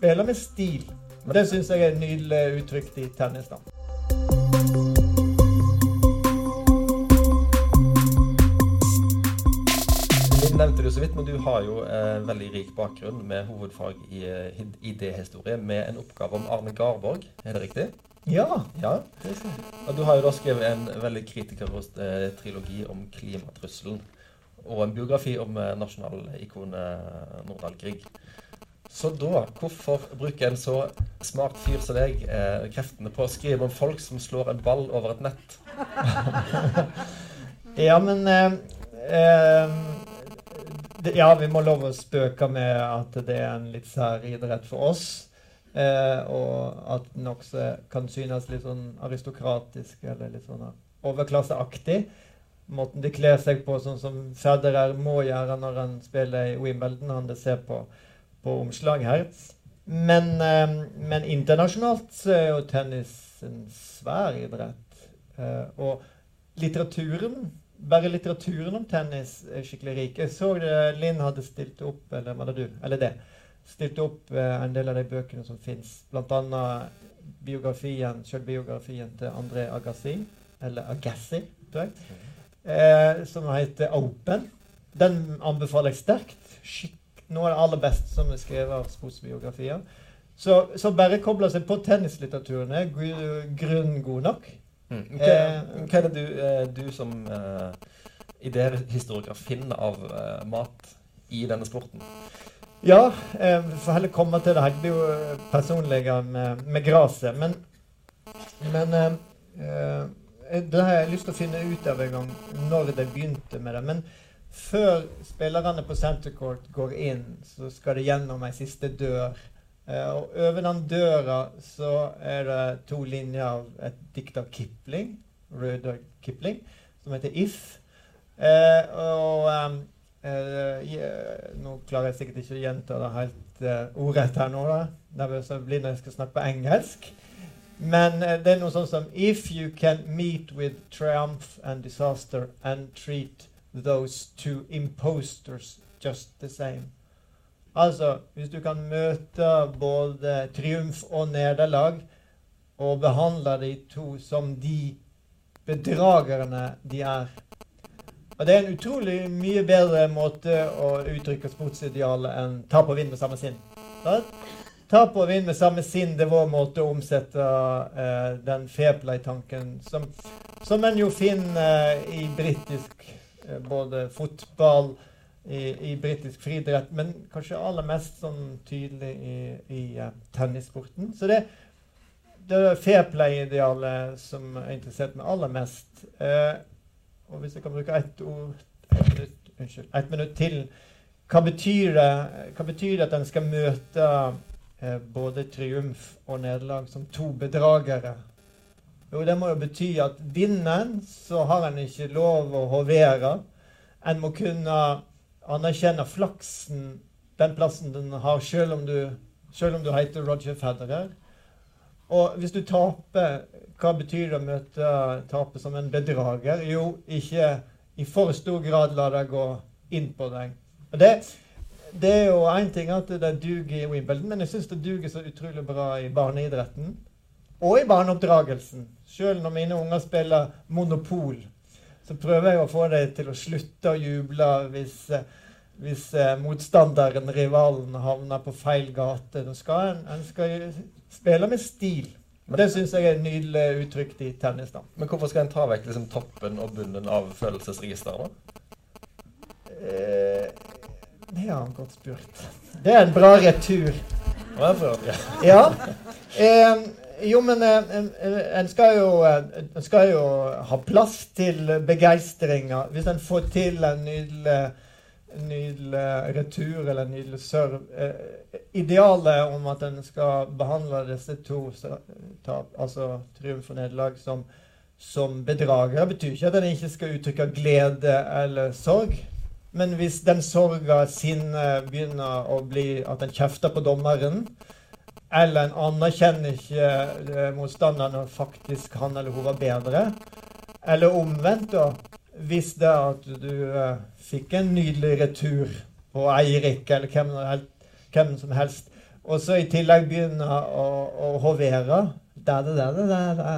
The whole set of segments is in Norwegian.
spiller med stil. Det syns jeg er nydelig uttrykt i tennis. da. Nevnte det så vidt, men du har jo eh, veldig rik bakgrunn med hovedfag i eh, idéhistorie med en oppgave om Arne Garborg. Er det riktig? Ja. Ja. Og du har jo da skrevet en veldig kritikerrost eh, trilogi om klimatrusselen. Og en biografi om eh, nasjonalikonet Nordahl Grieg. Så da, hvorfor bruker en så smart fyr som deg eh, kreftene på å skrive om folk som slår en ball over et nett? ja, men eh, eh, det, Ja, vi må lov å spøke med at det er en litt sær idrett for oss. Eh, og at den også kan synes litt sånn aristokratisk eller litt sånn overklasseaktig. Måten de kler seg på, sånn som Federer må gjøre når han spiller i Wimbledon. Han det ser på på omslag her. Men, eh, men, internasjonalt er jo tennis en svær idrett. Eh, og litteraturen bare litteraturen om tennis er skikkelig rik. Jeg så det Linn hadde stilt opp, eller var det du? Eller det. stilt opp eh, en del av de bøkene som fins. Bl.a. biografien, selvbiografien til André Agassi. Eller Agassi, tror jeg. Eh, som heter Open. Den anbefaler jeg sterkt. Skikkelig noe av det aller beste som er skrevet av sportsbiografier. Så, så bare kobler seg på tennislitteraturen er grunn god nok. Mm. Hva, eh, hva, er det du, eh, du som uh, idéhistoriker finner av uh, mat i denne sporten? Ja, eh, vi får heller komme til det blir jo personlig med, med gresset. Men, men eh, det har jeg lyst til å finne ut av en gang, når de begynte med det. Men før spillerne på center court går inn, så skal det gjennom ei siste dør. Eh, og over den døra så er det to linjer av et dikt av Kipling, Rudyard Kipling, som heter If. Eh, og um, eh, Nå klarer jeg sikkert ikke å gjenta det helt uh, ordrett her nå, da. Nervøs blir når jeg skal snakke på engelsk. Men uh, det er noe sånt som If you can meet with triumph and disaster and treat those two imposters just the same. Altså, hvis du kan møte både triumf og nederlag og behandle de to som de bedragerne de er Og Det er en utrolig mye bedre måte å uttrykke sportsidealet enn ta på vind med samme sinn. Ta på vind med samme sinn det er vår måte å omsette uh, den fair play-tanken som, som en jo finner uh, i britisk Eh, både fotball, i, i britisk friidrett, men kanskje aller mest sånn tydelig i, i uh, tennissporten. Så det, det er fair play-idealet som er interessert meg aller mest. Uh, og hvis jeg kan bruke ett ord minutt, unnskyld, ett minutt til hva betyr, det, hva betyr det at en skal møte uh, både triumf og nederlag som to bedragere? Jo, det må jo bety at vinner så har en ikke lov å hovere. En må kunne anerkjenne flaksen, den plassen den har, selv om du, om du heter Roger Federer. Og hvis du taper, hva betyr det å møte tape som en bedrager? Jo, ikke i for stor grad la det gå inn på deg. Det, det er jo én ting at det duger i Wimbledon, men jeg syns det duger så utrolig bra i barneidretten. Og i barneoppdragelsen. Selv når mine unger spiller Monopol, så prøver jeg å få dem til å slutte å juble hvis, eh, hvis eh, motstanderen, rivalen, havner på feil gate. Da skal en, en skal spille med stil. Det syns jeg er nydelig uttrykt i tennis. da. Men hvorfor skal en ta vekk liksom, toppen og bunnen av følelsesregisteret? Eh, det har han godt spurt. Det er en bra retur. Ja. Eh, jo, men eh, en skal jo, en skal jo ha plass til begeistringa. Hvis en får til en nydelig, nydelig retur eller en nydelig serve eh, Idealet om at en skal behandle disse to, altså triumf og nederlag, som, som bedragere, betyr ikke at en ikke skal uttrykke glede eller sorg. Men hvis den sorga, sinnet, begynner å bli at en kjefter på dommeren, eller en anerkjenner ikke eh, motstanderen når faktisk han eller hun var bedre. Eller omvendt, da. Hvis det er at du uh, fikk en nydelig retur på Eirik eller hvem, hvem, som helst, og så i tillegg begynner å, å hovere. Da, da, da, da, da.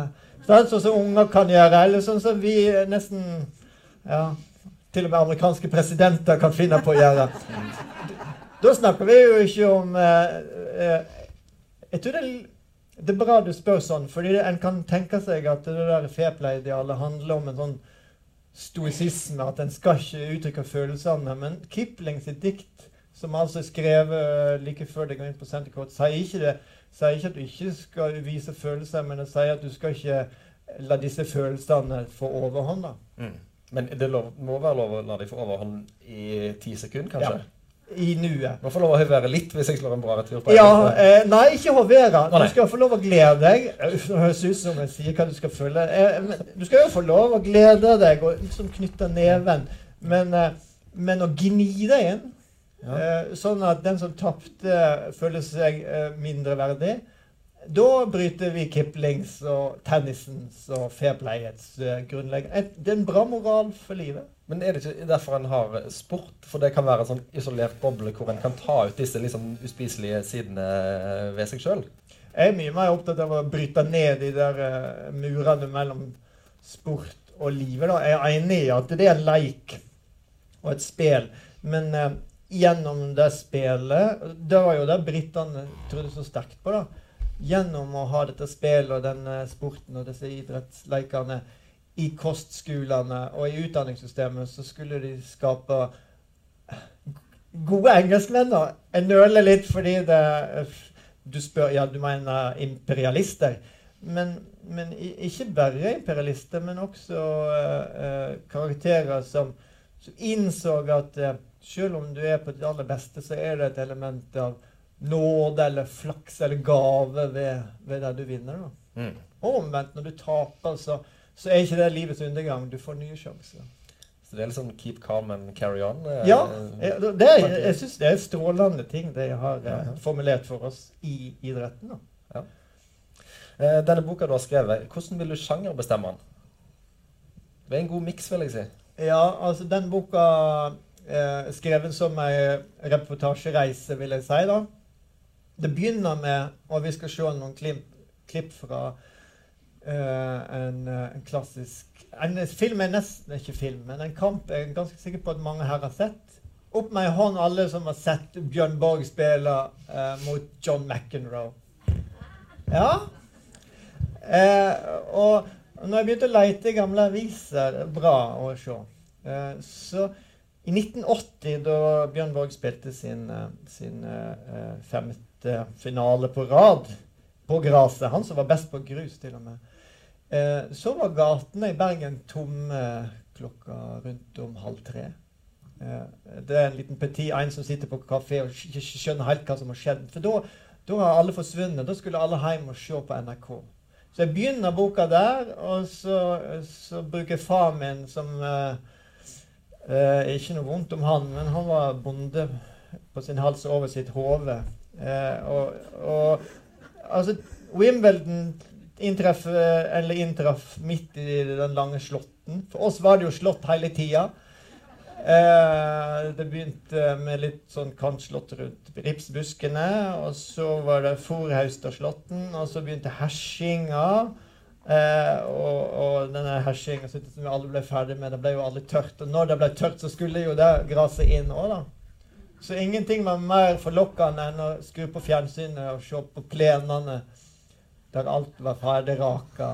Sånn som så unger kan gjøre, eller sånn som vi nesten ja, Til og med amerikanske presidenter kan finne på å gjøre. Da snakker vi jo ikke om eh, eh, Jeg tror det det er bra du spør sånn, fordi en kan tenke seg at det der fairplay-idealet handler om en sånn stoisisme, at en skal ikke uttrykke følelsene. Men Kipling sitt dikt, som altså er skrevet like før det går inn på Senterkort, sier ikke det. Sier ikke at du ikke skal vise følelser, men det sier at du skal ikke la disse følelsene få overhånda. Mm. Men det lov, må være lov å la dem få overhånd i ti sekunder, kanskje? Ja. I nuet. Må få lov å hovere litt hvis jeg slår en bra retur på Ja, eh, nei, ikke hovere. Du skal få lov å glede deg. Det høres ut som jeg sier hva du skal føle. Eh, du skal jo få lov å glede deg og liksom knytte neven. Men, eh, men å gni deg inn, Ja. eh, sånn at den som tapte, føler seg eh, mindreverdig, da bryter vi Kiplings og tennisens og fairplayets eh, grunnleggende Det er en bra moral for livet. Men er det ikke derfor en har sport? For det kan være en sånn isolert boble hvor en kan ta ut disse liksom uspiselige sidene ved seg sjøl? Jeg er mye mer opptatt av å bryte ned de der eh, murene mellom sport og livet. Da. Jeg er enig i at det er en leik og et spel. men eh, gjennom det spillet Det var jo det britene trodde så sterkt på. da. Gjennom å ha dette spillet og denne sporten og disse idrettsleikene i kostskolene og i utdanningssystemet, så skulle de skape gode engelskmenn. Jeg nøler litt fordi det Du spør Ja, du mener imperialister. Men, men ikke bare imperialister, men også uh, karakterer som, som innså at uh, selv om du er på ditt aller beste, så er det et element av nåde eller flaks eller gave ved, ved det du vinner. da. Mm. Og omvendt, når du taper, så, så er ikke det livets undergang. Du får nye sjanser. Så det er liksom keep calm and carry on? eh, Ja, jeg, det er, jeg syns det er strålende ting de har eh, Ja, ja. formulert for oss i idretten. da. Eh, Denne boka du har skrevet, hvordan vil du sjangerbestemme den? Det er en god miks, vil jeg si. Ja, altså den boka eh, skrevet som ei reportasjereise, vil jeg si. da. Det begynner med Og vi skal se noen klipp, klipp fra Uh, en, eh, en klassisk En film er nesten ikke film, men en kamp jeg er ganske sikker på at mange her har sett. Opp med ei hånd alle som har sett Bjørn Borg spille uh, mot John McEnroe. Ja. Uh, og når jeg begynte å leite i gamle aviser er Bra å se. Så i 1980, da Bjørn Borg spilte sin, sin eh, femte finale på rad på gresset, han som var best på grus, til og med, eh, så var gatene i Bergen tomme klokka rundt om halv tre. Eh, det er en liten petit en som sitter på kafé og ikke skjønner helt hva som har skjedd. For da har alle forsvunnet. Da skulle alle hjem og se på NRK. Så jeg begynner boka der, og så, så bruker far min, som eh, eh, Ikke noe vondt om han, men han var bonde på sin hals over sitt hode. Eh, og, og altså Wimbledon inntraff, eller inntraff midt i den lange slåtten. For oss var det jo slått hele tida. Eh, det begynte med litt sånn kantslått rundt ripsbuskene. Og så var det Forhaustaslåtten, og så begynte hersinga. Eh, og, og denne hersinga som vi alle ble ferdig med, det ble jo aldri tørt. Og når det ble tørt, så skulle jo det graset inn òg, da. Så ingenting var mer forlokkende enn å skru på fjernsynet og se på plenene der alt var ferdig raka.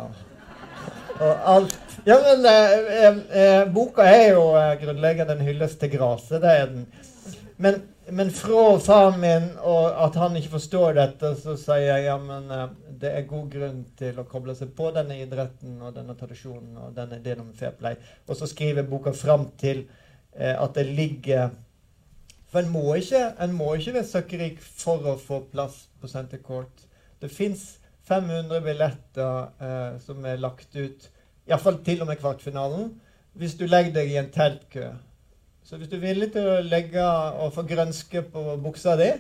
Og alt Ja, men eh, eh, eh, boka er jo eh, grunnleggende en hyllest til gresset. Det er den. Men, men fra min og at han ikke forstår dette, så sier jeg ja, men eh, det er god grunn til å koble seg på denne idretten og denne tradisjonen og denne ideen om fair play. Og så skriver boka fram til eh, at det ligger For en må ikke, en må ikke være søkkrik for å få plass på Center Court. Det fins 500 billetter eh, som er lagt ut, iallfall til og med kvartfinalen, hvis du legger deg i en teltkø. Så hvis du er villig til å legge og få grønske på buksa di,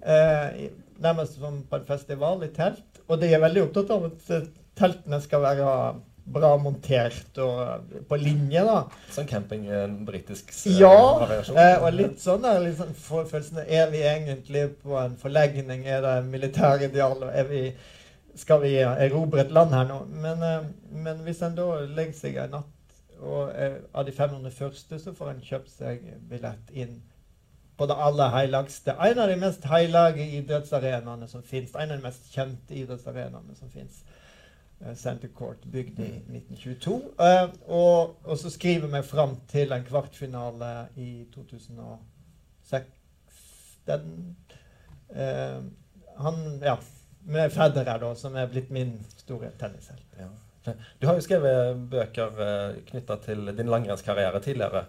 eh, nærmest som på en festival i telt Og de er veldig opptatt av at teltene skal være bra montert og på linje, da. Sånn camping, en britisk eh, ja, variasjon? Ja, eh, og litt sånn der, liksom, sånn følelsen Er vi egentlig på en forlegning? Er det militærideal? Er vi skal vi erobre et land her nå? Men, eh, men hvis en da legger seg en natt, og eh, av de 500 første, så får en kjøpt seg billett inn på det aller helligste. En av de mest hellige idrettsarenaene som fins. En av de mest kjente idrettsarenaene som fins. Eh, Center Court, bygd i 1922. Uh, eh, og, og, så skriver vi fram til en kvartfinale i 2006. Uh, Han Ja. Med Federer, da, som er blitt min store tennishelt. Ja. Du har jo skrevet bøker knytta til din langrennskarriere tidligere.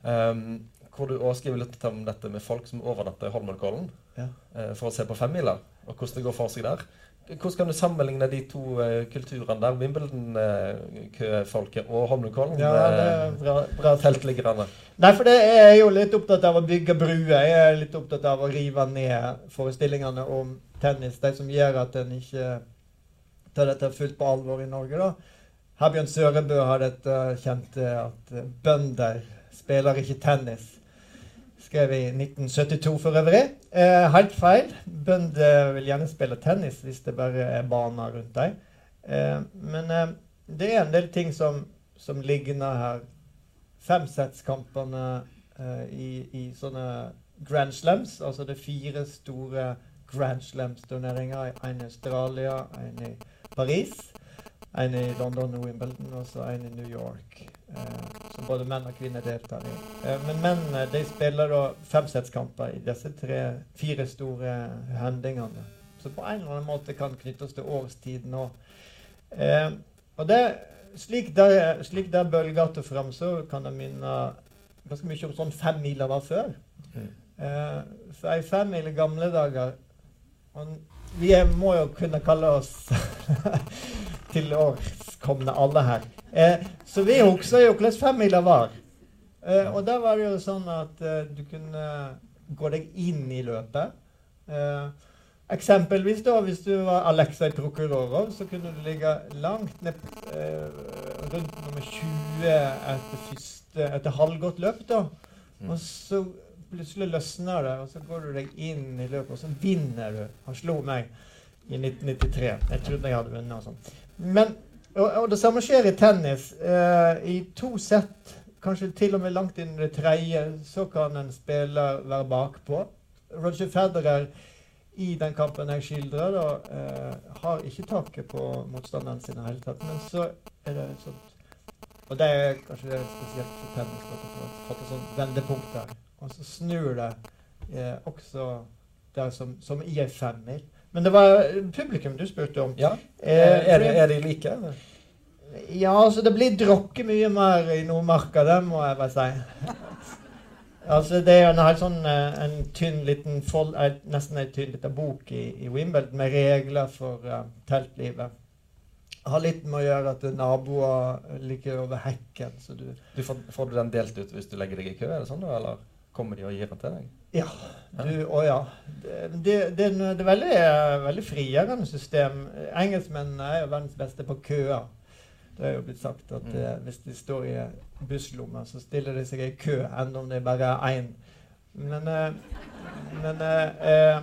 Um, hvor du også skriver litt om dette med folk som overnatter i Holmenkollen ja. uh, for å se på femmila, og hvordan det går for seg der. Hvordan kan du sammenligne de to uh, kulturene der? Wimbledon-køfolket og Holmenkollen? Ja, det er bra, bra. Teltliggerne. Nei, for det er jeg jo litt opptatt av å bygge bruer. Jeg er litt opptatt av å rive ned forestillingene om tennis. De som gjør at en ikke tar dette fullt på alvor i Norge. da. Herbjørn Sørebø har dette kjent at bønder spiller ikke tennis skrev i 1972 for øvrig. Eh, helt feil. Bønder vil gjerne spille tennis hvis det bare er baner rundt dem. Eh, men eh, det er en del ting som, som ligner her. Femsetskampene eh, i, i, sånne Grand Slams, altså det fire store Grand Slams-turneringer. En i Australia, en i Paris, en i London og Wimbledon, og så en i New York. Eh, som både menn og kvinner deltar i. Eh, men mennene de spiller da femsettskamper i disse tre, fire store hendingene. Så på en eller annen måte kan knyttes til årstiden òg. Eh, og det, slik der, slik bølger fram, så kan det minne ganske mye om sånn femmiler var før. Mm. Eh, for ei femmil i gamle dager og Vi må jo kunne kalle oss til årskomne alle her. Eh, så vi husker jo hvordan femmila var. Eh, og da var det jo sånn at eh, du kunne gå deg inn i løpet. Eh, eksempelvis da, hvis du var Alexei Prokurorov, så kunne du ligge langt ned eh, rundt nummer 20 etter, første, etter halvgått løp. da. Mm. Og så plutselig løsner det, og så går du deg inn i løpet, og så vinner du. Han slo meg i 1993. Jeg trodde jeg hadde vunnet. og sånn. Men, og, og, det samme skjer i tennis. Eh, I to sett, kanskje til og med langt inn i det tredje, så kan en spiller være bakpå. Roger Federer i den kampen jeg skildrer, da, eh, har ikke taket på motstanderen sin i det hele tatt. Men så er det et sånt Og det er kanskje det er spesielt for tennis at du får et sånt vendepunkt der. Og så snur det eh, også der som, som i en femmil. Men det var publikum du spurte om. Ja. Eh, er, de, er, de, like? Ja, altså det blir drukket mye mer i Nordmarka, det må jeg bare si. Altså Det er en helt sånn eh, en tynn liten fold, nesten en tynn liten bok i, i Wimbledon med regler for uh, teltlivet. Har litt med å gjøre at naboer ligger over hekken. så du... du får, får, du den delt ut hvis du legger deg i kø? er det sånn da, eller? Kommer de og gir den til deg? Ja. Du, å ja. Det, det, det, det er veldig, veldig frigjørende system. Engelskmennene er jo verdens beste på køer. Det er jo blitt sagt at mm. eh, hvis de står i busslomme, så stiller de seg i kø, enda om det bare er én. Men, eh, men eh, eh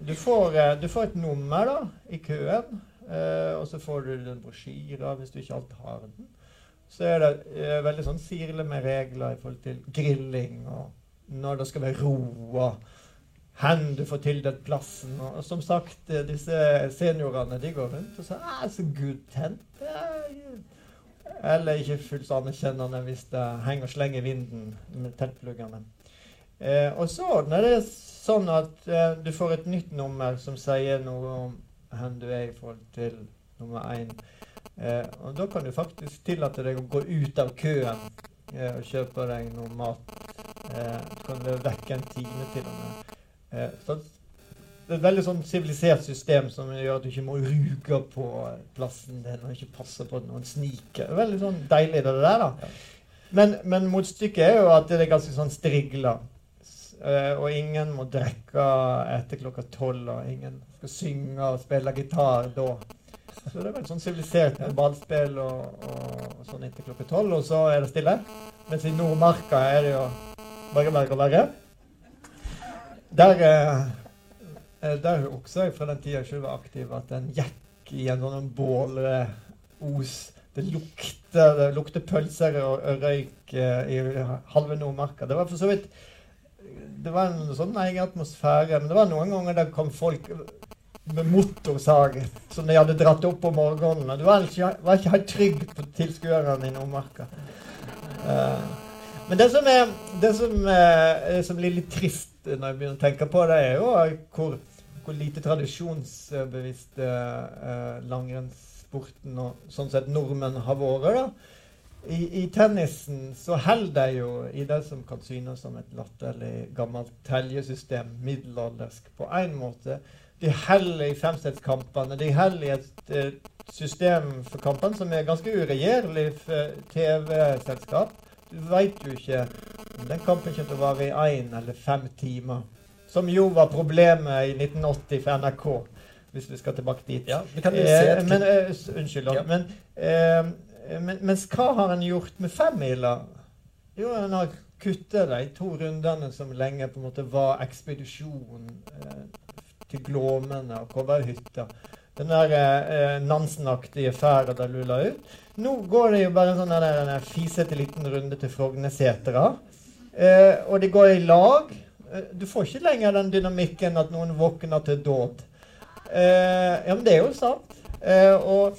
du, får, eh, du, får, et nummer da, i køen, eh, og så får du en brosjyre hvis du ikke alltid har den. Så er det veldig sånn sirlig med regler i forhold til grilling og når det skal være ro, og hvor du får tildelt plassen. Og, som sagt, eh, disse seniorene de går rundt og sier ah, 'så good tent'. Eller ikke fullt så anerkjennende hvis det henger og slenger vinden med teltpluggene. Eh, og så ordner det sånn at eh, du får et nytt nummer som sier noe om hvor du er i forhold til nummer én. Eh, og da kan du faktisk tillate deg å gå ut av køen eh, og kjøpe deg noe mat du kan vekke en time til og med. Eh, så det er et veldig sånn sivilisert system som gjør at du ikke må ruge på plassen din og ikke passe på noen sniker. Det er veldig sånn deilig, det der. da. Men, men motstykket er jo at det er ganske sånn strigla. Uh, og ingen må drikke etter klokka tolv, og ingen skal synge og spille gitar da. Så det er vel sånn sivilisert med ballspill og, og, og sånn inntil klokka tolv, og så er det stille. Mens i Nordmarka er det jo bare verre og verre. Der eh, eh, Der husker jeg fra den tida jeg var aktiv, at en gikk gjennom en sånn bålos. Det lukter, det lukter pølser og, røyk eh, i halve Nordmarka. Det var for så vidt Det var en sånn egen atmosfære. Men det var noen ganger der kom folk med motorsag som de hadde dratt opp om morgenen. Du var ikke, var ikke helt trygg på tilskuerne i Nordmarka. Eh, men det som, er, det som, er, som blir litt trist når jeg begynner å tenke på det, er jo hvor, hvor lite tradisjonsbevisst uh, langrennssporten og sånn sett nordmenn har vært. da. I, I, tennisen så holder de jo i det som kan synes som et latterlig gammelt teljesystem, middelaldersk, på én måte. De holder i femsetskampene. De holder i et et system for kampene som er ganske uregjerlig for TV-selskap. Du veit jo ikke om den kampen kommer til å vare i én eller fem timer. Som jo var problemet i 1980 for NRK, hvis vi skal tilbake dit. Ja, vi kan jo se eh, men, uh, unnskyld. Ja. Men, uh, men, mens hva har han gjort med femmila? Jo, han har kutta de to rundene som lenge på en måte var ekspedisjon uh, til Glåmene og Kobberhytta. Den der eh, Nansen-aktige ferda der du la ut. Nå går det jo bare en sånn der, der fisete liten runde til Frognersetra. Eh, og de går i lag. Eh, du får ikke lenger den dynamikken at noen våkner til dåd. Eh, ja, men det er jo sant. Eh, og,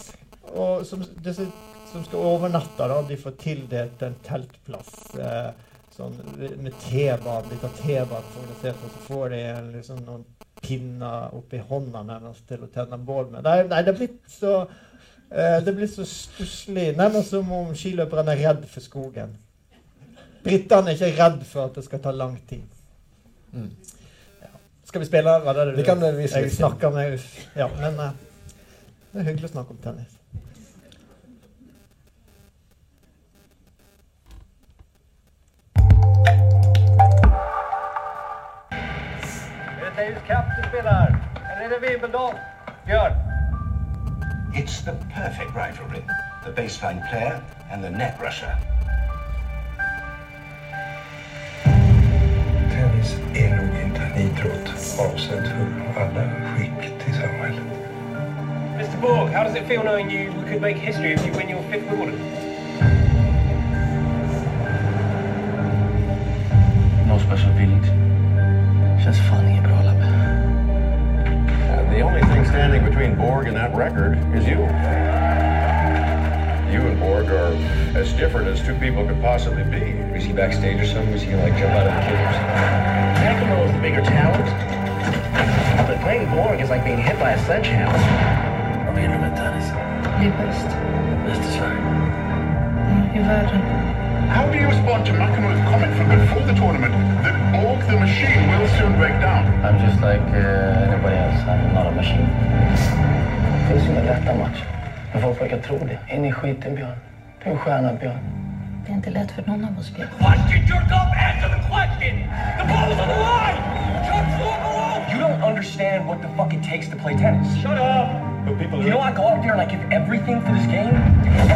og som, disse som skal overnatte, da, de får tildelt en teltplass. Eh, sånn, med T-bad. De tar T-bad for Frognersetra, så får de liksom noen pinner oppi hånda nærmest til å tenne bål med. Nei, det er blitt så det blir så stusslig. Nærmest som om skiløperne er redd for skogen. Britene er ikke redd for at det skal ta lang tid. Mm. Ja. Skal vi spille? Hva er det vi kan vise Jeg snakker med Ja, men uh, det er hyggelig å snakke om tennis. Davis Cup du spelar? Eller er det Wimbledon? Björn? It's the perfect rivalry. The baseline player and the net rusher. Tennis är nog inte en idrott avsedd för alla skikt i samhället. Mr Borg, how does it feel knowing you could make history if you win your fifth Wimbledon? No special feelings. Känns fan inget bra Labbe. The only thing standing between Borg and that record is you. You and Borg are as different as two people could possibly be. Is he backstage or something? Is he gonna like jump out of the cage or something? Nakamo is the bigger talent. But playing Borg is like being hit by a sledgehammer. Vad menar du med tennis? Vi är bäst. Bäst i Sverige? I världen. How do you respond to Nakamura's comment from before the tournament that Borg the machine will soon break down? I'm just like uh, anybody else. I'm not a machine. Det finns inga lätta matcher. Men folk verkar tro det. In i skiten, Björn. Du är en stjärna, Björn. Det är inte lätt för någon av oss, Björn. Why did you jerk up? Answer the question! The ball's on the line! Shut fuck alone! You don't understand what the fuck it takes to play tennis. Shut up! But people You know, I go out there and I give everything for this game.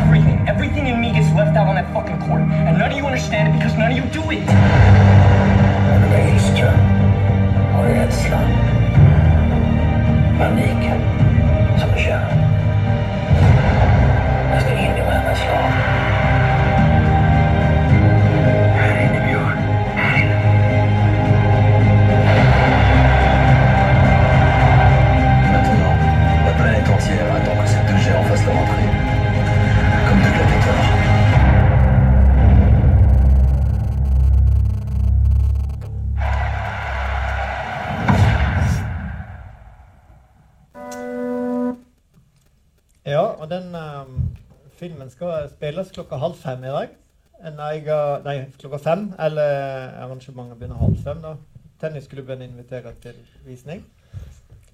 Everything. Everything in me gets left out on that fucking court. And none of you understand it because none of you do it. Rädsla och rädsla. Paniken som kärn. Jag ska in i varenda slag. Ja, og den um, filmen skal spilles klokka halv fem i dag. Nei, nei, klokka fem, eller arrangementet begynner halv fem. da. Tennisklubben inviterer til visning.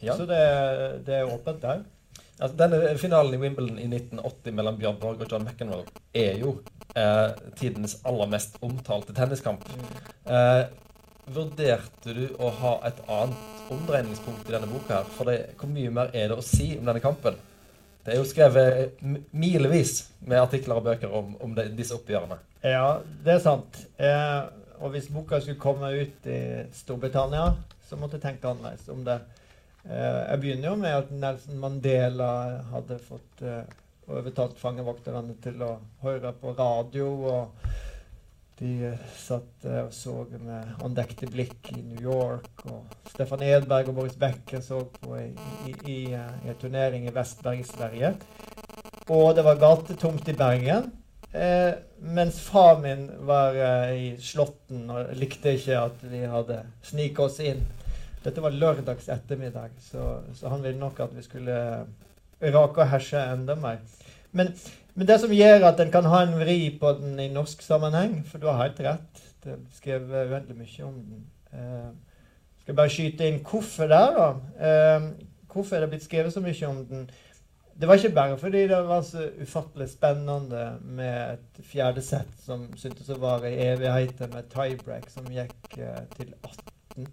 Ja. Så det, det er åpent der. Altså, denne finalen i Wimbledon i 1980 mellom Bjørn Borg og John McEnroe er jo eh, tidens aller mest omtalte tenniskamp. Eh, vurderte du å ha et annet omdreiningspunkt i denne boka? her? For det, hvor mye mer er det å si om denne kampen? Det er jo skrevet milevis med artikler og bøker om, om de, disse oppgjørene. Ja, det er sant. Eh, og hvis boka skulle komme ut i Storbritannia, så måtte jeg tenke annerledes om det. Eh, jeg begynner jo med at Nelson Mandela hadde fått eh, overtalt fangevokterne til å høre på radio. og de eh, satt eh, og så med andekte blikk i New York. Og Stefan Edberg og Boris Becker så på eh, i en turnering i Vestberg i Sverige. Og det var gatetomt i Bergen. Eh, mens far min var eh, i Slåtten og likte ikke at vi hadde sniket oss inn. Dette var lørdags ettermiddag, så, så han ville nok at vi skulle rake og herse enda mer. Men, men det som gjør at en kan ha en vri på den i norsk sammenheng, for du har helt rett, det er skrevet uendelig mye om den. Eh, skal bare skyte inn hvorfor der, da. Eh, hvorfor er det blitt skrevet så mye om den? Det var ikke bare fordi det var så ufattelig spennende med et fjerde sett som syntes å vare i evigheter, med tiebreak som gikk eh, til 18.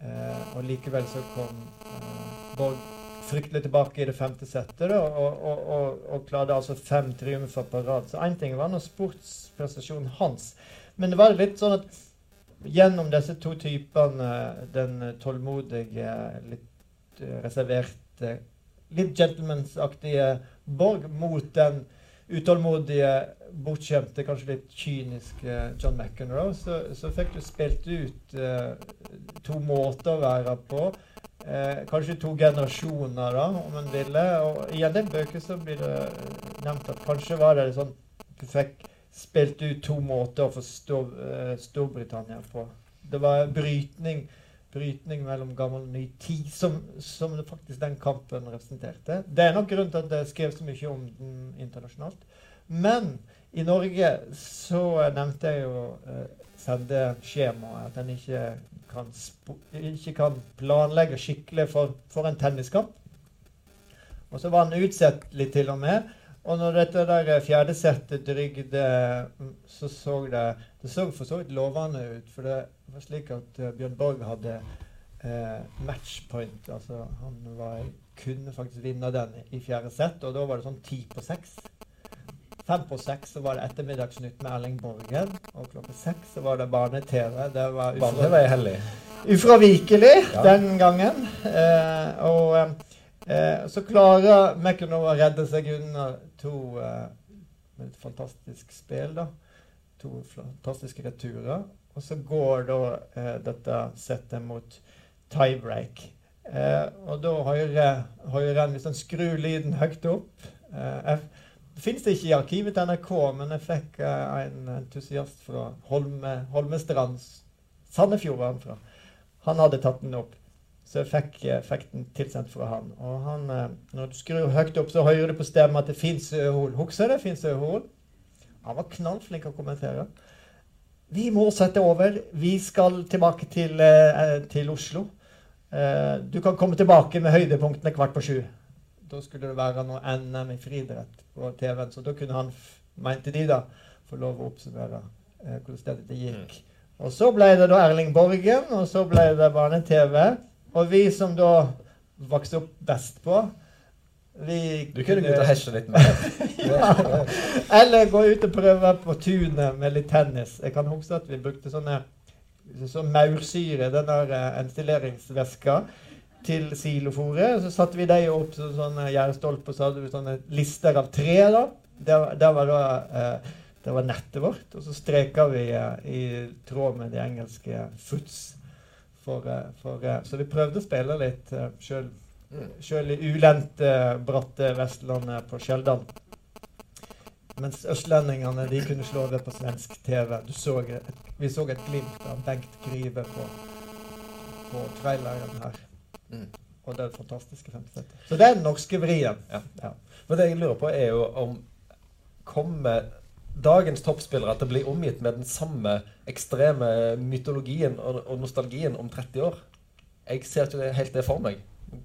Eh, og likevel så kom eh, Borg fryktelig tilbake i det femte settet og, og, og, og klarte altså fem triumfer på rad. Så én ting var nå sportsprestasjonen hans, men det var litt sånn at gjennom disse to typene, den tålmodige, litt reserverte litt gentlemansaktige Borg mot den utålmodige, bortskjemte, kanskje litt kyniske John McEnroe, så, så fikk du spilt ut eh, to måter å være på. Eh, kanskje to generasjoner, da, om en ville. Og i en del bøker så blir det nevnt at kanskje var det sånn du fikk spilt ut to måter å forstå eh, Storbritannia på. Det var brytning brytning mellom gammel og ny tid, som, som faktisk den kampen representerte. Det er nok grunnen til at det skrevet så mye om den internasjonalt. Men i Norge så nevnte jeg jo eh, sendeskjemaet. At en ikke ikke kan planlegge skikkelig for, for en tenniskamp. Og så var den utsettelig til og med. Og når dette der fjerde settet drygde, mm, så så det Det så for så vidt lovende ut. For det var slik at eh, Bjørn Borg hadde eh, matchpoint. Altså han var, kunne faktisk vinne den i fjerde sett, og da var det sånn ti på seks. Fem på seks så var det Ettermiddagsnytt med Erling Borgen. Og klokka seks så var det Barne-TV. Det var ufra- Barne-TV hellig. ufravikelig Ja. den gangen. Eh, og eh, så klarer McEnroe å redde seg unna to eh, med et fantastisk spill, da. To fantastiske returer. Og så går da eh, dette settet mot tiebreak. Eh, og da hører, hører en hvis en skrur lyden høyt opp eh, Det fins ikke i arkivet til NRK, men jeg fikk uh, en entusiast fra Holme, Holmestrand, Sandefjord var han fra. Han hadde tatt den opp. Så jeg fikk, uh, fikk den tilsendt fra han. Og han, uh, når du skrur høyt opp, så hører du på stemmen at det fins øhol. Husker du det? Fins øhol? Han var knallflink til å kommentere. Vi må sette over. Vi skal tilbake til, til Oslo. Du kan komme tilbake med høydepunktene kvart på sju. Da skulle det være noe NM i friidrett på TV-en. Så da kunne han, mente de da, få lov å oppsummere eh, hvordan det gikk. Og så ble det da Erling Borgen, og så ble det Barne-TV. Og vi som da vokste opp best på vi Du kunne gå ut og hesje litt mer. ja. Eller gå ut og prøve på tunet med litt tennis. Jeg kan huske at vi brukte sånne så maursyre, den der eh, enstilleringsvæska, til silofòret. Så satte vi dem opp som sånne gjerdestolper, så hadde vi sånne lister av tre. da. Det, var- det var da eh, det var nettet vårt. Og så streka vi eh, i tråd med de engelske foots. For, eh, for, eh, så vi prøvde å spille litt eh, sjøl. I ulendte, bratte Vestlandet på Skjeldal. Mens østlendingene de kunne slå det på svensk TV. Så vi så et glimt av Bengt Grive på, på traileren her. Mm. Og det er fantastiske femtesettet. Så det er den norske vrien. Ja. Ja. Men det jeg lurer på, er jo om Kommer dagens toppspillere til å bli omgitt med den samme ekstreme mytologien og, og nostalgien om 30 år? Jeg ser ikke det helt det for meg.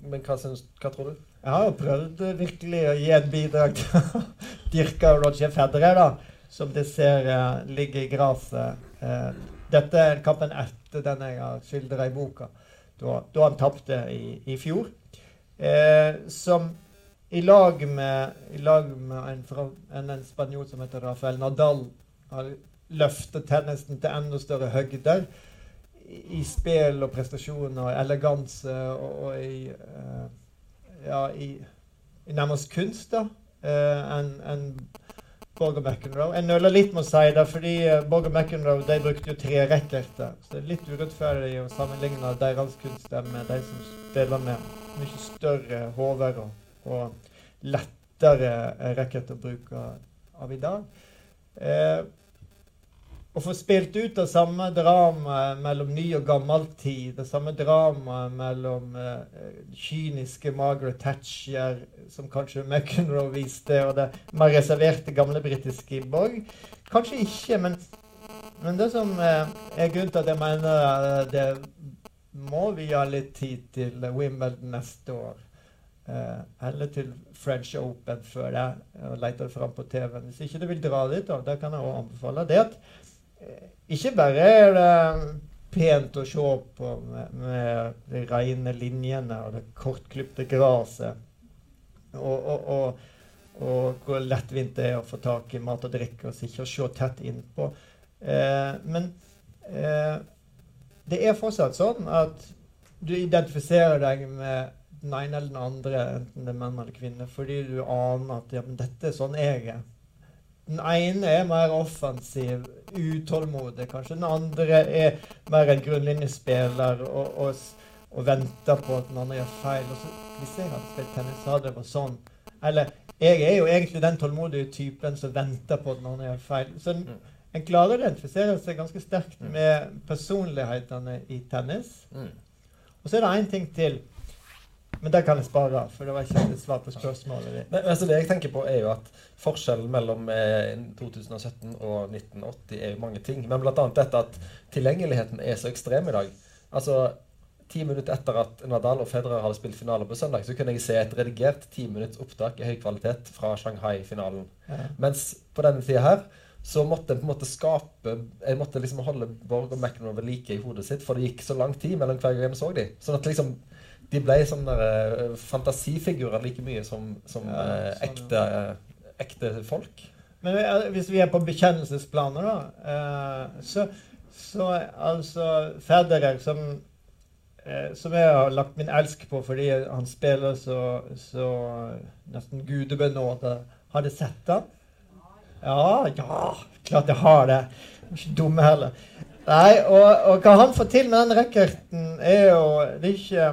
Men hva, synes, hva tror du? Jeg har jo prøvd virkelig å gi en bidrag til å dyrke Roger Federer, da. Som det ser eh, ligger i gresset. Eh, dette er kampen etter den jeg har skildra i boka, da, da han tapte i, i fjor. Eh, som i lag med, i lag med en, fra, en, en spanjol som heter Rafael Nadal, har løftet tennisen til enda større høgder i, spill og prestasjoner og eleganse og, og i, eh, ja, i, i nærmest kunst da, eh, en, enn Borg og McEnroe. Jeg nøler litt med å si det, fordi Borger Borg og McEnroe de brukte jo tre rekkerter. Så det er litt urettferdig å sammenligne deres kunststemme med de som spiller med mye større hoder og, og lettere rekkerter å bruke av i dag. Eh, å få spilt ut det samme dramaet mellom ny og gammel tid, det samme dramaet mellom eh, kyniske Margaret Thatcher, som kanskje McEnroe viste, og det mer reserverte gamle britiske Borg Kanskje ikke, men, men det som eh, er grunnen til at jeg mener eh, det må vi ha litt tid til Wimbledon neste år. Eh, eller til French Open før det, og lete det fram på TV-en. Hvis ikke du vil dra dit, da, da kan jeg også anbefale. det at ikke bare er det pent å se på med, med de rene linjene og det kortklipte gresset, og, og, og, og, hvor lettvint det er å få tak i mat og drikke og og se tett innpå. Eh, men eh, det er fortsatt sånn at du identifiserer deg med den ene eller den andre, enten det er menn eller kvinne, fordi du aner at ja, dette er sånn jeg er. Den ene er mer offensiv, utålmodig. Kanskje den andre er mer en grunnlinjespiller og, og, og venter på at den andre gjør feil. Og så, hvis jeg hadde spilt tennis, så hadde det vært sånn. Eller jeg er jo egentlig den tålmodige typen som venter på at den andre gjør feil. Så en, en klarer å identifisere seg ganske sterkt med personlighetene i tennis. Og så er det én ting til. Men det kan jeg spare, for det var ikke et svar på spørsmålet ditt. Men, altså det jeg tenker på er jo at Forskjellen mellom eh, 2017 og 1980 er jo mange ting. Men bl.a. dette at tilgjengeligheten er så ekstrem i dag. Altså, Ti minutter etter at Nadal og Federer hadde spilt finale på søndag, så kunne jeg se et redigert ti minutts opptak i høy kvalitet fra Shanghai-finalen. Ja. Mens på denne tida her så måtte en på en måte skape Jeg måtte liksom holde Borg og McEnroe ved like i hodet sitt, for det gikk så lang tid mellom hver gang jeg så dem. Sånn at liksom de ble sånne der, fantasifigurer like mye som, som Ja, eh, sånn, ekte, ja. ekte folk. Men eh, hvis vi er på bekjennelsesplaner, da, eh, så, så altså Federer, som, eh, som jeg har lagt min elsk på fordi han spiller så, så nesten gudebenåda Har du sett ham? Ja, ja, klart jeg har det. Jeg er ikke dumme heller. Nei, og, og hva han får til med den racketen, er jo det er ikke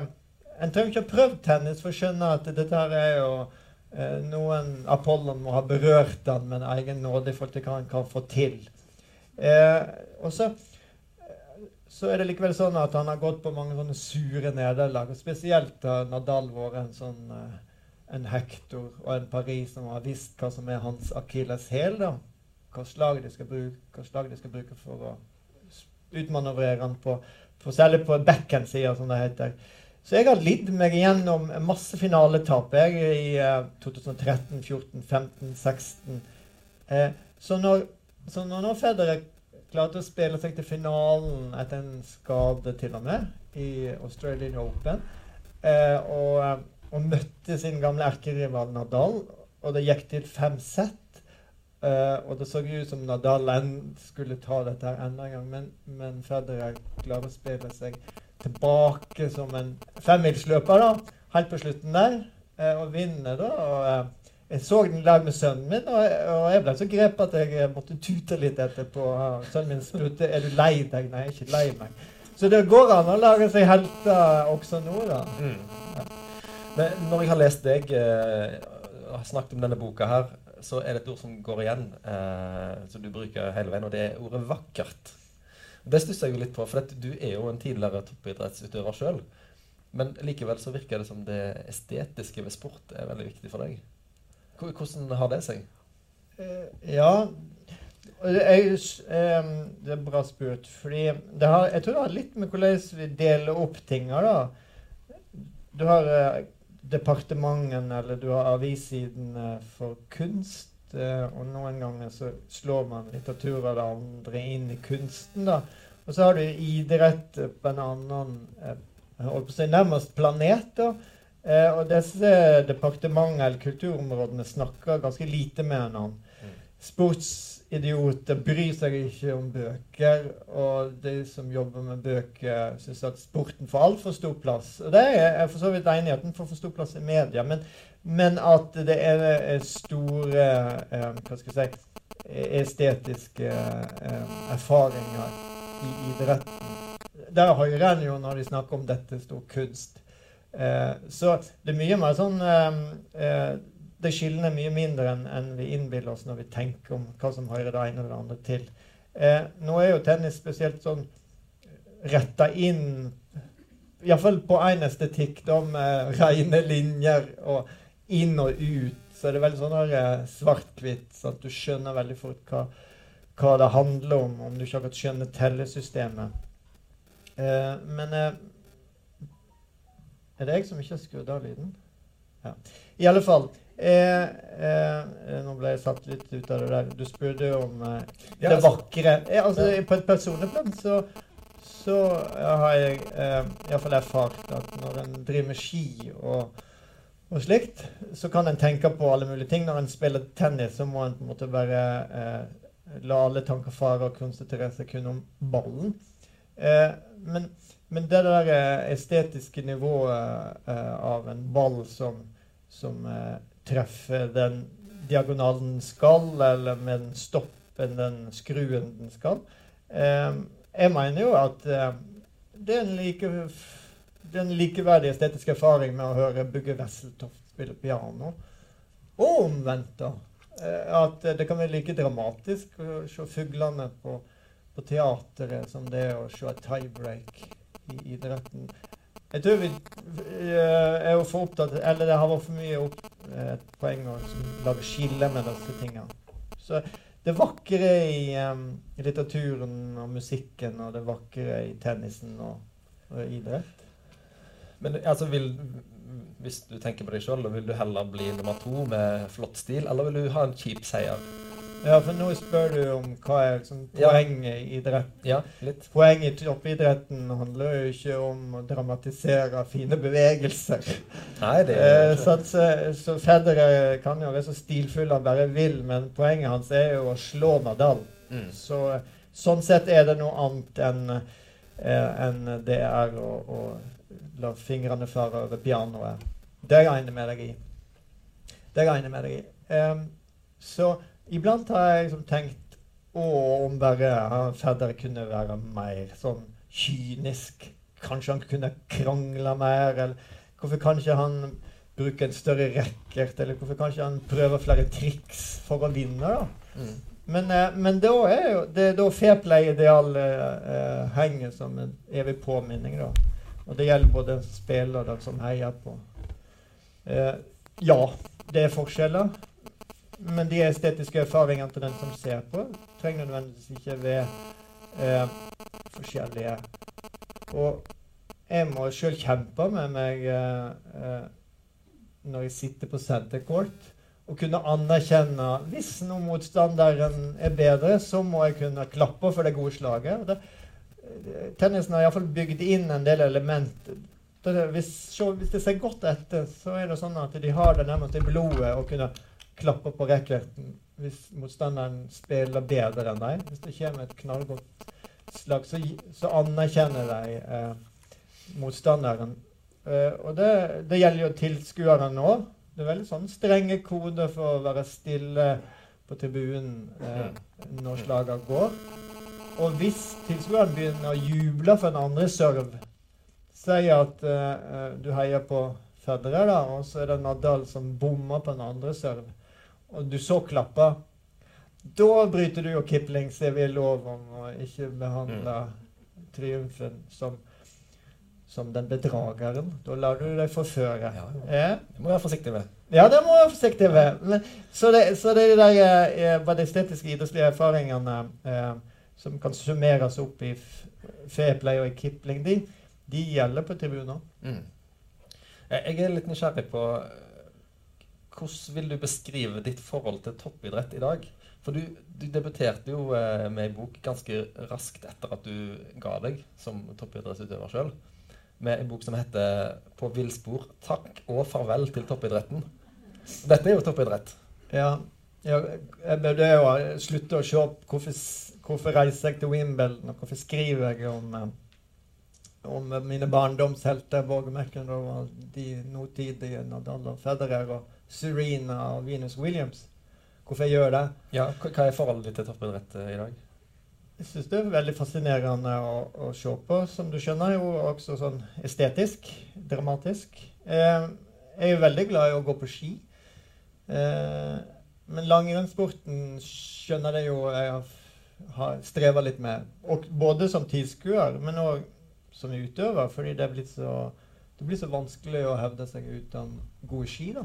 En trenger ikke ha prøvd tennis for å skjønne at dette er jo eh, noen Apollon må ha berørt han med en egen nåde i forhold til hva han kan få til. Eh, og så, så er det likevel sånn at han har gått på mange sånne sure nederlag. Spesielt har Nadal vært en sånn eh, en Hector og en Paris som har visst hva som er hans akilleshæl. Hva slag de skal bruke, hva slag de skal bruke for å utmanøvrere han på, for særlig på backhand-sida, som det heter. Så jeg har lidd meg igjennom masse finaletap i eh, 2013, 14, 15, 16. Eh, så når, så når nå Federer klarte å spille seg til finalen etter en skade, til og med, i Australian Open, eh, og, og møtte sin gamle erkerival Nadal, og det gikk til fem sett Eh, og det så ut som Nadal skulle ta dette her enda en gang, men, men Federer klarer å spille seg tilbake som en femmilsløper da, helt på slutten der, uh, og vinner da. og uh, Jeg så den der lag med sønnen min, og, og jeg ble så grepet at jeg måtte tute litt etterpå. Ja, Sønnen min spurte er du lei deg. Nei, jeg er ikke lei meg. Så det går an å lage seg helter også nå, da. Men når jeg har lest deg har snakket om denne boka her, så er det et ord som går igjen, eh, som du bruker hele veien, og det er ordet 'vakkert'. Det stusser jeg jo litt på, for du er jo en tidligere toppidrettsutøver sjøl. Men likevel så virker det som det estetiske ved sport er veldig viktig for deg. Hvordan har det seg? Eh, Ja jeg, det er, bra spurt. Fordi har, jeg tror det har litt med hvordan vi deler opp tinga, da. Du har eh, departementene, eller du har avissidene for kunst. eh, og noen ganger så slår man litteratur det andre inn i kunsten, da. Og så har du idrett på en annen eh, holdt på å si nærmest planet, da. Eh, og disse departementene eller kulturområdene snakker ganske lite med hverandre. Sportsidioter bryr seg ikke om bøker, og de som jobber med bøker, syns at sporten får altfor stor plass. Og det er jeg for så vidt enig i, at den får for stor plass i media. Men, men at det er store eh, hva skal jeg si, estetiske eh, erfaringer i idretten. Der hører en jo når de snakker om dette stor kunst. Eh, så det er mye mer sånn eh, eh, Det skillet mye mindre enn en vi innbiller oss når vi tenker om hva som hører det ene eller det andre til. Eh, nå er jo tennis spesielt sånn retta inn Iallfall på én estetikk, da, med rene linjer og inn og ut. Så er det veldig sånn eh, svart-hvitt, så at du skjønner veldig fort hva, hva det handler om, om du ikke akkurat skjønner tellesystemet. Eh, men eh, Er det jeg som ikke har skrudd av lyden? Ja. I alle fall eh, eh, Nå ble jeg satt litt ut av det der. Du spurte om eh, det altså- vakre. Eh, altså, På et personlig plan så, så har jeg eh, iallfall erfart at når en driver med ski og, og slikt, så kan en tenke på alle mulige ting. Når en spiller tennis, så må en på en måte bare eh, la alle tanker fare og konsentrere seg kun om ballen. Eh, men, men det der eh, estetiske nivået eh, av en ball som, som treffer den diagonalen den skal, eller med den stoppen, den skruen den skal eh, Jeg mener jo at eh, det er en like det er en likeverdig estetisk erfaring med å høre Bugge Wesseltoft spille piano. Og omvendt, da. Eh, At det kan være like dramatisk å se fuglene på, på teateret som det er å se et tiebreak i idretten. Jeg tror vi eh, er for opptatt Eller det har vært for mye opp, et poeng å lage skille med disse tingene. Så det vakre i, um, litteraturen og musikken, og det vakre i tennisen og, og idrett Men altså, vil, hvis du tenker på deg sjøl, vil du heller bli nummer to med flott stil, eller vil du ha en kjip seier? Ja, for nå spør du om hva er liksom poenget i idrett. Ja, litt. Poenget i toppidretten handler jo ikke om å dramatisere fine bevegelser. Nei, det Eh, er så, at, så, så Federer kan jo være så stilfull han bare vil, men poenget hans er jo å slå Nadal. Mm. Så, sånn sett er det noe annet enn eh, enn det er å, å la fingrene fare over pianoet. Det regner jeg med deg i. Det regner jeg med deg i. Um, så iblant har jeg liksom tenkt å, om bare han Federer kunne være mer sånn kynisk. Kanskje han kunne krangle mer, eller hvorfor kan ikke han bruke en større racket, eller hvorfor kan ikke han prøve flere triks for å vinne, da? Mm. Men, eh, men da er jo det er da fair play-idealet eh, henger som en evig påminning, da. Og det gjelder både spiller og den som heier på. Eh, ja, det er forskjeller. Men de estetiske erfaringene til den som ser på, trenger nødvendigvis ikke være eh, forskjellige. Og jeg må sjøl kjempe med meg eh, eh, når jeg sitter på center court. Og kunne anerkjenne Hvis nå motstanderen er bedre, så må jeg kunne klappe for det gode slaget. Det, eh, tennisen har iallfall bygd inn en del elementer. Hvis, hvis det ser godt etter, så er det sånn at de har det nærmest i blodet å kunne klappe på racketen hvis motstanderen spiller bedre enn deg. Hvis det kommer et knallgodt slag, så, så anerkjenner de eh, motstanderen. Eh, og det, det gjelder jo tilskuerne òg. Det er veldig sånn strenge koder for å være stille på tribunen eh, når slagene går. Og hvis tilskueren begynner å juble for en andre serve Si at eh, eh, du heier på Federer, da, og så er det Nadal som bommer på en andre serve, og du så klapper Da bryter du jo Kiplings evige lov om å ikke behandle triumfen som, som den bedrageren. Da lar du deg forføre. Ja, ja. Ja. Det må jeg være forsiktig med. Ja, det må du være forsiktig med. Men, så, det, så det er de eh, bare de estetiske idrettslige erfaringene eh, som kan summeres opp i f- og i Kipling, de, de gjelder på tribuner. Mm. Jeg er litt nysgjerrig på eh, hvordan vil du beskrive ditt forhold til toppidrett i dag? For du, du debuterte jo eh, med ei bok ganske raskt etter at du ga deg som toppidrettsutøver sjøl. med en bok som heter 'På villspor. Takk og farvel til toppidretten'. Dette er jo toppidrett. Ja, ja jeg burde jo slutte å se opp hvorfor, hvorfor reiser jeg til Wimbledon, hvorfor skriver jeg om, eh, om mine barndomshelter, Borge McEnroe og de nåtidige Nadal og Federer og Serena og Venus Williams. Hvorfor jeg gjør det? Ja, hva er forholdet ditt til toppidrett eh, i dag? Jeg syns det er veldig fascinerende å, å se på. Som du skjønner, jo også sånn estetisk, dramatisk. Eh, jeg er veldig glad i å gå på ski. Eh, men langrennssporten skjønner jeg jo jeg har, har streva litt med. Og både som tilskuer, men òg som utøver, fordi det, er blitt så, det blir så vanskelig å hevde seg uten gode ski. da.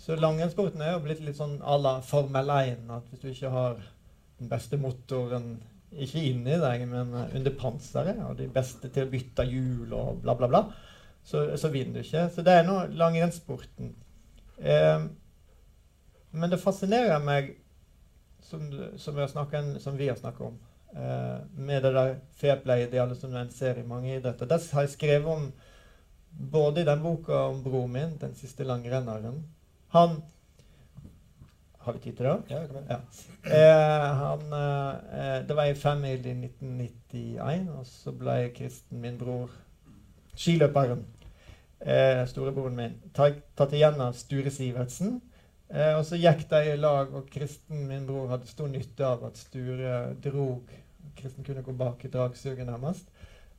Så langrennssporten er jo blitt litt sånn à la Formel 1. At hvis du ikke har den beste motoren ikke inni deg, men under panseret, og de beste til å bytte hjul og bla, bla, bla, så, så vinner du ikke. Så det er nå langrennssporten. Eh, men det fascinerer meg, som, som, snakket, som vi har snakket om, eh, med det der fair play-idealet som en ser i mange idretter. Det har jeg skrevet om både i den boka om broren min, 'Den siste langrenneren'. Han Har vi tid til det? Ja. Ja. Eh, han, eh, det var en femmil i 1991, og så ble Kristen, min bror, skiløperen. Eh, storebroren min. Tatt igjen av Sture Sivertsen. Eh, og så gikk de i lag, og Kristen, min bror, hadde stor nytte av at Sture drog. Kristen kunne gå bak i dragsuget nærmest.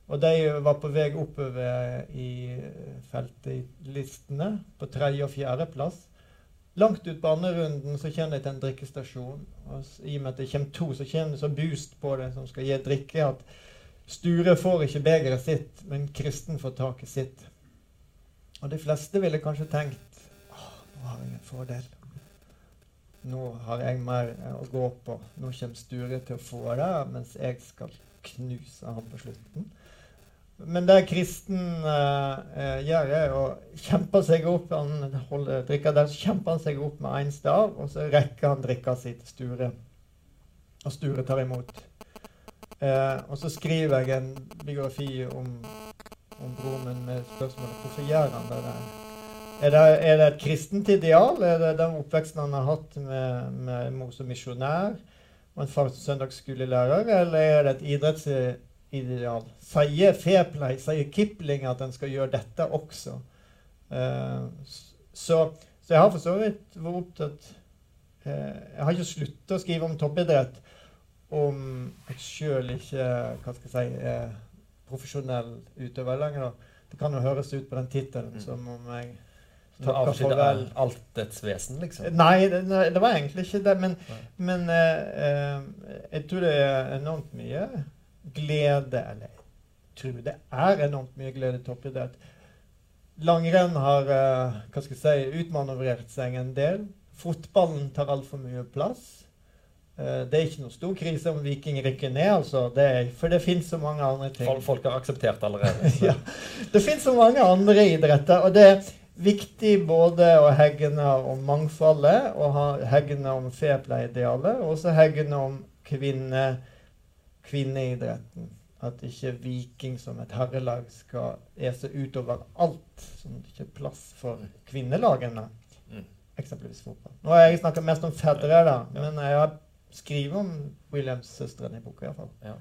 Og de var på vei oppover i feltet i listene, på tredje og fjerde plass. Langt ut på andre runden så kommer de til en drikkestasjon. Og I og med at det kommer to, så kommer det så boost på det som skal gi drikke, at Sture får ikke begeret sitt, men Kristen får tak i sitt. Og de fleste ville kanskje tenkt åh, nå har jeg en fordel. Nå har jeg mer eh, å gå på. Nå kommer Sture til å få det, mens jeg skal knuse han på slutten. Men det kristen eh, gjør, er å kjempe seg opp Han holder drikka der, kjemper han seg opp med én stav, og så rekker han drikka si til Sture. Og Sture tar imot. Uh, og så skriver jeg en biografi om, om broren min med spørsmålet hvorfor gjør han det der. Er det, er det et kristent ideal? Er det den oppveksten han har hatt med, med mor som misjonær og en far som søndagsskolelærer, eller er det et idrettsideal? Sier Fairplay, sier Kipling at en skal gjøre dette også? Eh, så, så jeg har for så vidt vært opptatt eh, Jeg har ikke sluttet å skrive om toppidrett om jeg sjøl ikke hva skal jeg si, er profesjonell utøver lenger. Det kan jo høres ut på den tittelen som om jeg takker farvel. alt dets vesen, liksom? Nei, det, det var egentlig ikke det. Men, men eh, eh, jeg tror det er enormt mye glede Eller jeg tror det er enormt mye glede i toppidrett. Langrenn har uh, hva skal jeg si, utmanøvrert seg en del. Fotballen tar altfor mye plass. Uh, det er ikke noe stor krise om Viking rykker ned, altså. Det er, for det finnes så mange andre ting. Folk, folk har akseptert allerede. ja. Det finnes så mange andre idretter, og det er viktig både å hegne om mangfoldet og ha, hegne om fair play-idealet, og også hegne om kvinne, kvinneidretten. At ikke Viking som et herrelag skal ese utover alt, at det ikke er plass for kvinnelagene. Mm. Eksempelvis fotball. Nå har jeg snakka mest om Federer, da, men jeg har skrevet om Williams-søstrene i boka. i hvert fall. Ja.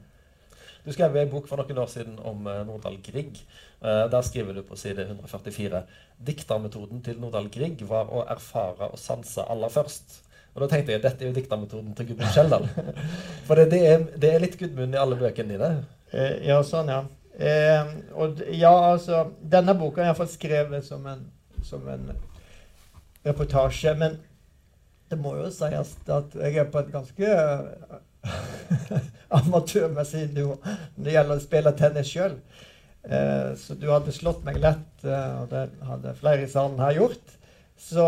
Du skrev en bok for noen år siden om eh, Nordahl Grieg. Eh, der skriver du på side 144 Diktermetoden til Nordahl Grieg var å erfare og sanse aller først. Og da tenkte jeg dette er jo diktermetoden til Gudmund Skjeldal. For det, det, er, det er litt Gudmund i alle bøkene dine. Eh, ja, sånn, ja. Eh, og ja, altså Denne boka er iallfall skrevet som en, som en reportasje. Men det må jo sies at jeg er på et ganske eh, amatørmessig nivå når det gjelder å spille tennis sjøl. Eh, så du hadde slått meg lett, eh, og det hadde flere i salen her gjort. Så,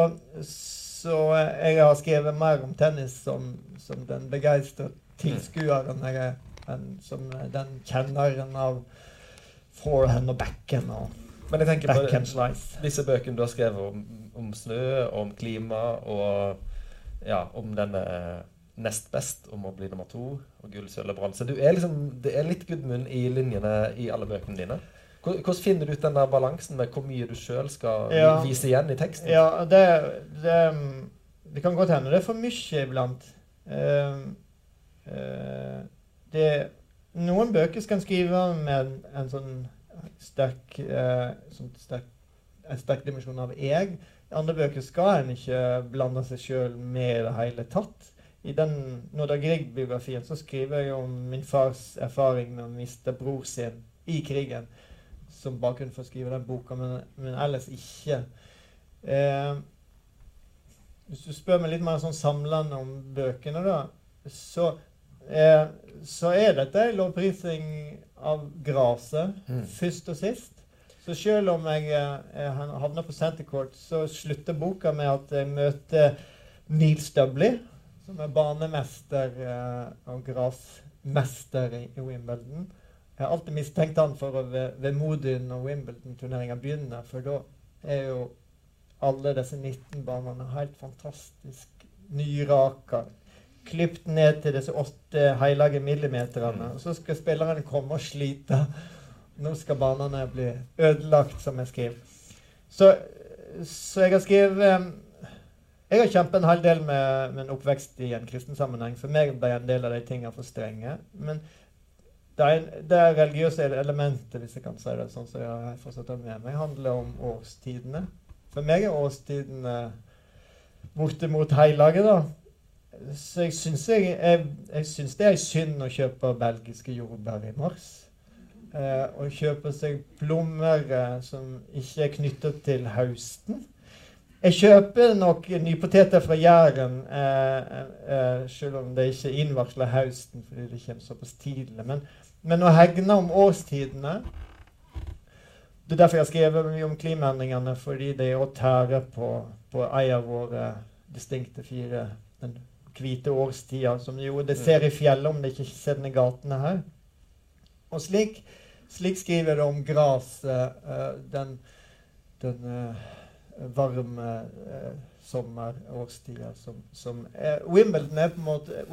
så eh, jeg har skrevet mer om tennis som, som den begeistra tilskueren er, enn som den kjenneren av forehand og backhand og Men jeg tenker backhand på slice. disse bøkene du har skrevet om, om snø, om klima og ja, om denne eh, nest best, om å bli nummer to, og gull, sølv og bronse. Liksom, Det er litt Gudmund i linjene i alle bøkene dine. Hvor- Hvordan finner du ut den der balansen med hvor mye du sjøl skal Ja. vise igjen i teksten? Ja, det, det, det kan godt hende det er for mye iblant. Uh, uh, det, noen bøker skal en skrive med en, en sånn sterk, uh, sånn sterk en sterk dimensjon av jeg. Andre bøker skal en ikke blande seg sjøl med i det hele tatt. I den Nordahl Grieg-biografien så skriver jeg om min fars erfaring med å miste bror sin i krigen som bakgrunn for å skrive den boka, men, men ellers ikke. Eh, hvis du spør meg litt mer sånn samlende om bøkene, da, så, eh, så er dette en lovprising av graset, Mm. først og sist. Så selv om jeg, eh, jeg havner på Centercourt, så slutter boka med at jeg møter Neil Stubley, som er banemester eh, og grasmester i, i Wimbledon. Jeg har alltid mistenkt han for å være Modun når Wimbledon-turneringa begynner, for da er jo alle disse 19 banene helt fantastisk nyraka. Klipt ned til disse åtte hellige millimeterne. Og så skal spillerne komme og slite. Nå skal banene bli ødelagt, som jeg skriver. Så, så jeg har skrevet eh, Jeg har kjempet en hel del med, med oppvekst i en kristen sammenheng. For meg ble en del av de tingene for strenge. Men det, er, det er religiøse elementet, hvis jeg kan si det sånn som jeg har forstått med meg, handler om årstidene. For meg er årstidene bortimot hellige, da. Så jeg syns, jeg, jeg, jeg syns det er synd å kjøpe belgiske jordbær i mars. Eh, og kjøpe seg plommer eh, som ikke er knyttet til høsten. Jeg kjøper nok nypoteter fra Jæren, eh, eh, selv om det ikke innvarsler høsten fordi det kommer såpass tidlig. Men, men å hegne om årstidene Det er derfor jeg har skrevet mye om klimaendringene, fordi det er å tære på, på ei av våre distinkte fire den hvite årstida, som jo det ser i fjellet om det ikke ser den i gatene her. Og slik, slik skriver det om gresset, uh, den, den uh, varme uh, sommerårstida som, som er, Wimbledon er på en måte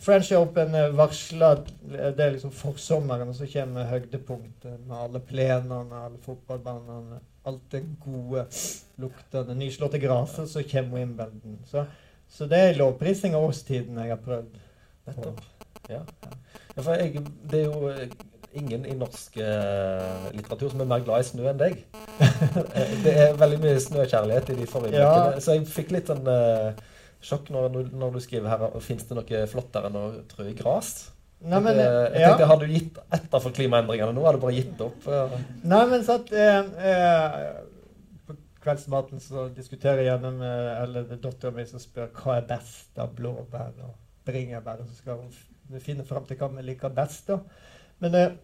French Open er varsla Det er liksom forsommeren, og så kommer høydepunktet med alle plenene, alle fotballbanene, alt det gode, luktende, nyslåtte gresset, så kommer Wimbledon. Så, så det er lovprising av årstiden jeg har prøvd. Nettopp. Ja. ja for jeg, det er jo eh, ingen i norsk eh, litteratur som er mer glad i snø enn deg. Eh, det er veldig mye snøkjærlighet i de forrige Ja. bøkene. Så jeg fikk litt sånn eh, sjokk når, når du skriver her Fins det noe flottere enn å trø i gras? Nei, men, jeg, tenkte, ja. Har du gitt etter for klimaendringene nå? Har du bare gitt opp? Nei, men sant eh, eh, På kveldsmaten så diskuterer jeg gjerne med eller er dattera mi som spør hva er best av blåbær og bringebær. Og så skal hun finne fram til hva vi liker best. da. Men eh,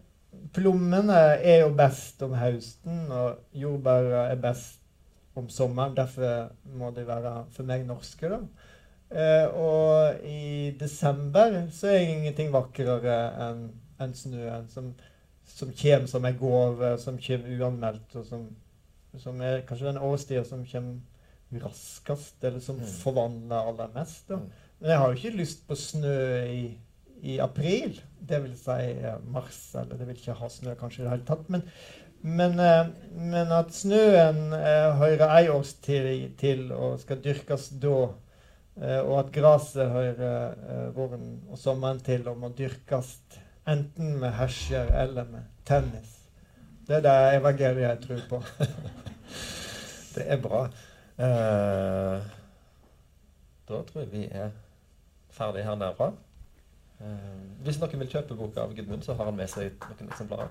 plommene er jo best om høsten, og jordbær er best om sommeren. Derfor må de være for meg norske, da. Eh, og i desember så er ingenting vakrere enn en snøen som, som kommer som en gave, som kommer uanmeldt, og som, som er kanskje den årstida som kommer raskest, eller som Mm. forvandler aller mest. da. Mm. Men jeg har jo ikke lyst på snø i, i april. Det vil si eh, mars, eller det vil ikke ha snø kanskje i det hele tatt. Men, men, eh, men at snøen eh, hører ei årstid til og skal dyrkes da, og at gresset hører eh, våren og sommeren til og må dyrkes enten med hesjer eller med tennis. Det er det evangeliet jeg tror på. Det er bra. Uh, da tror jeg vi er ferdig her nærmere. Eh, hvis noen vil kjøpe boka av Gudmund, så har han med seg noen eksemplarer.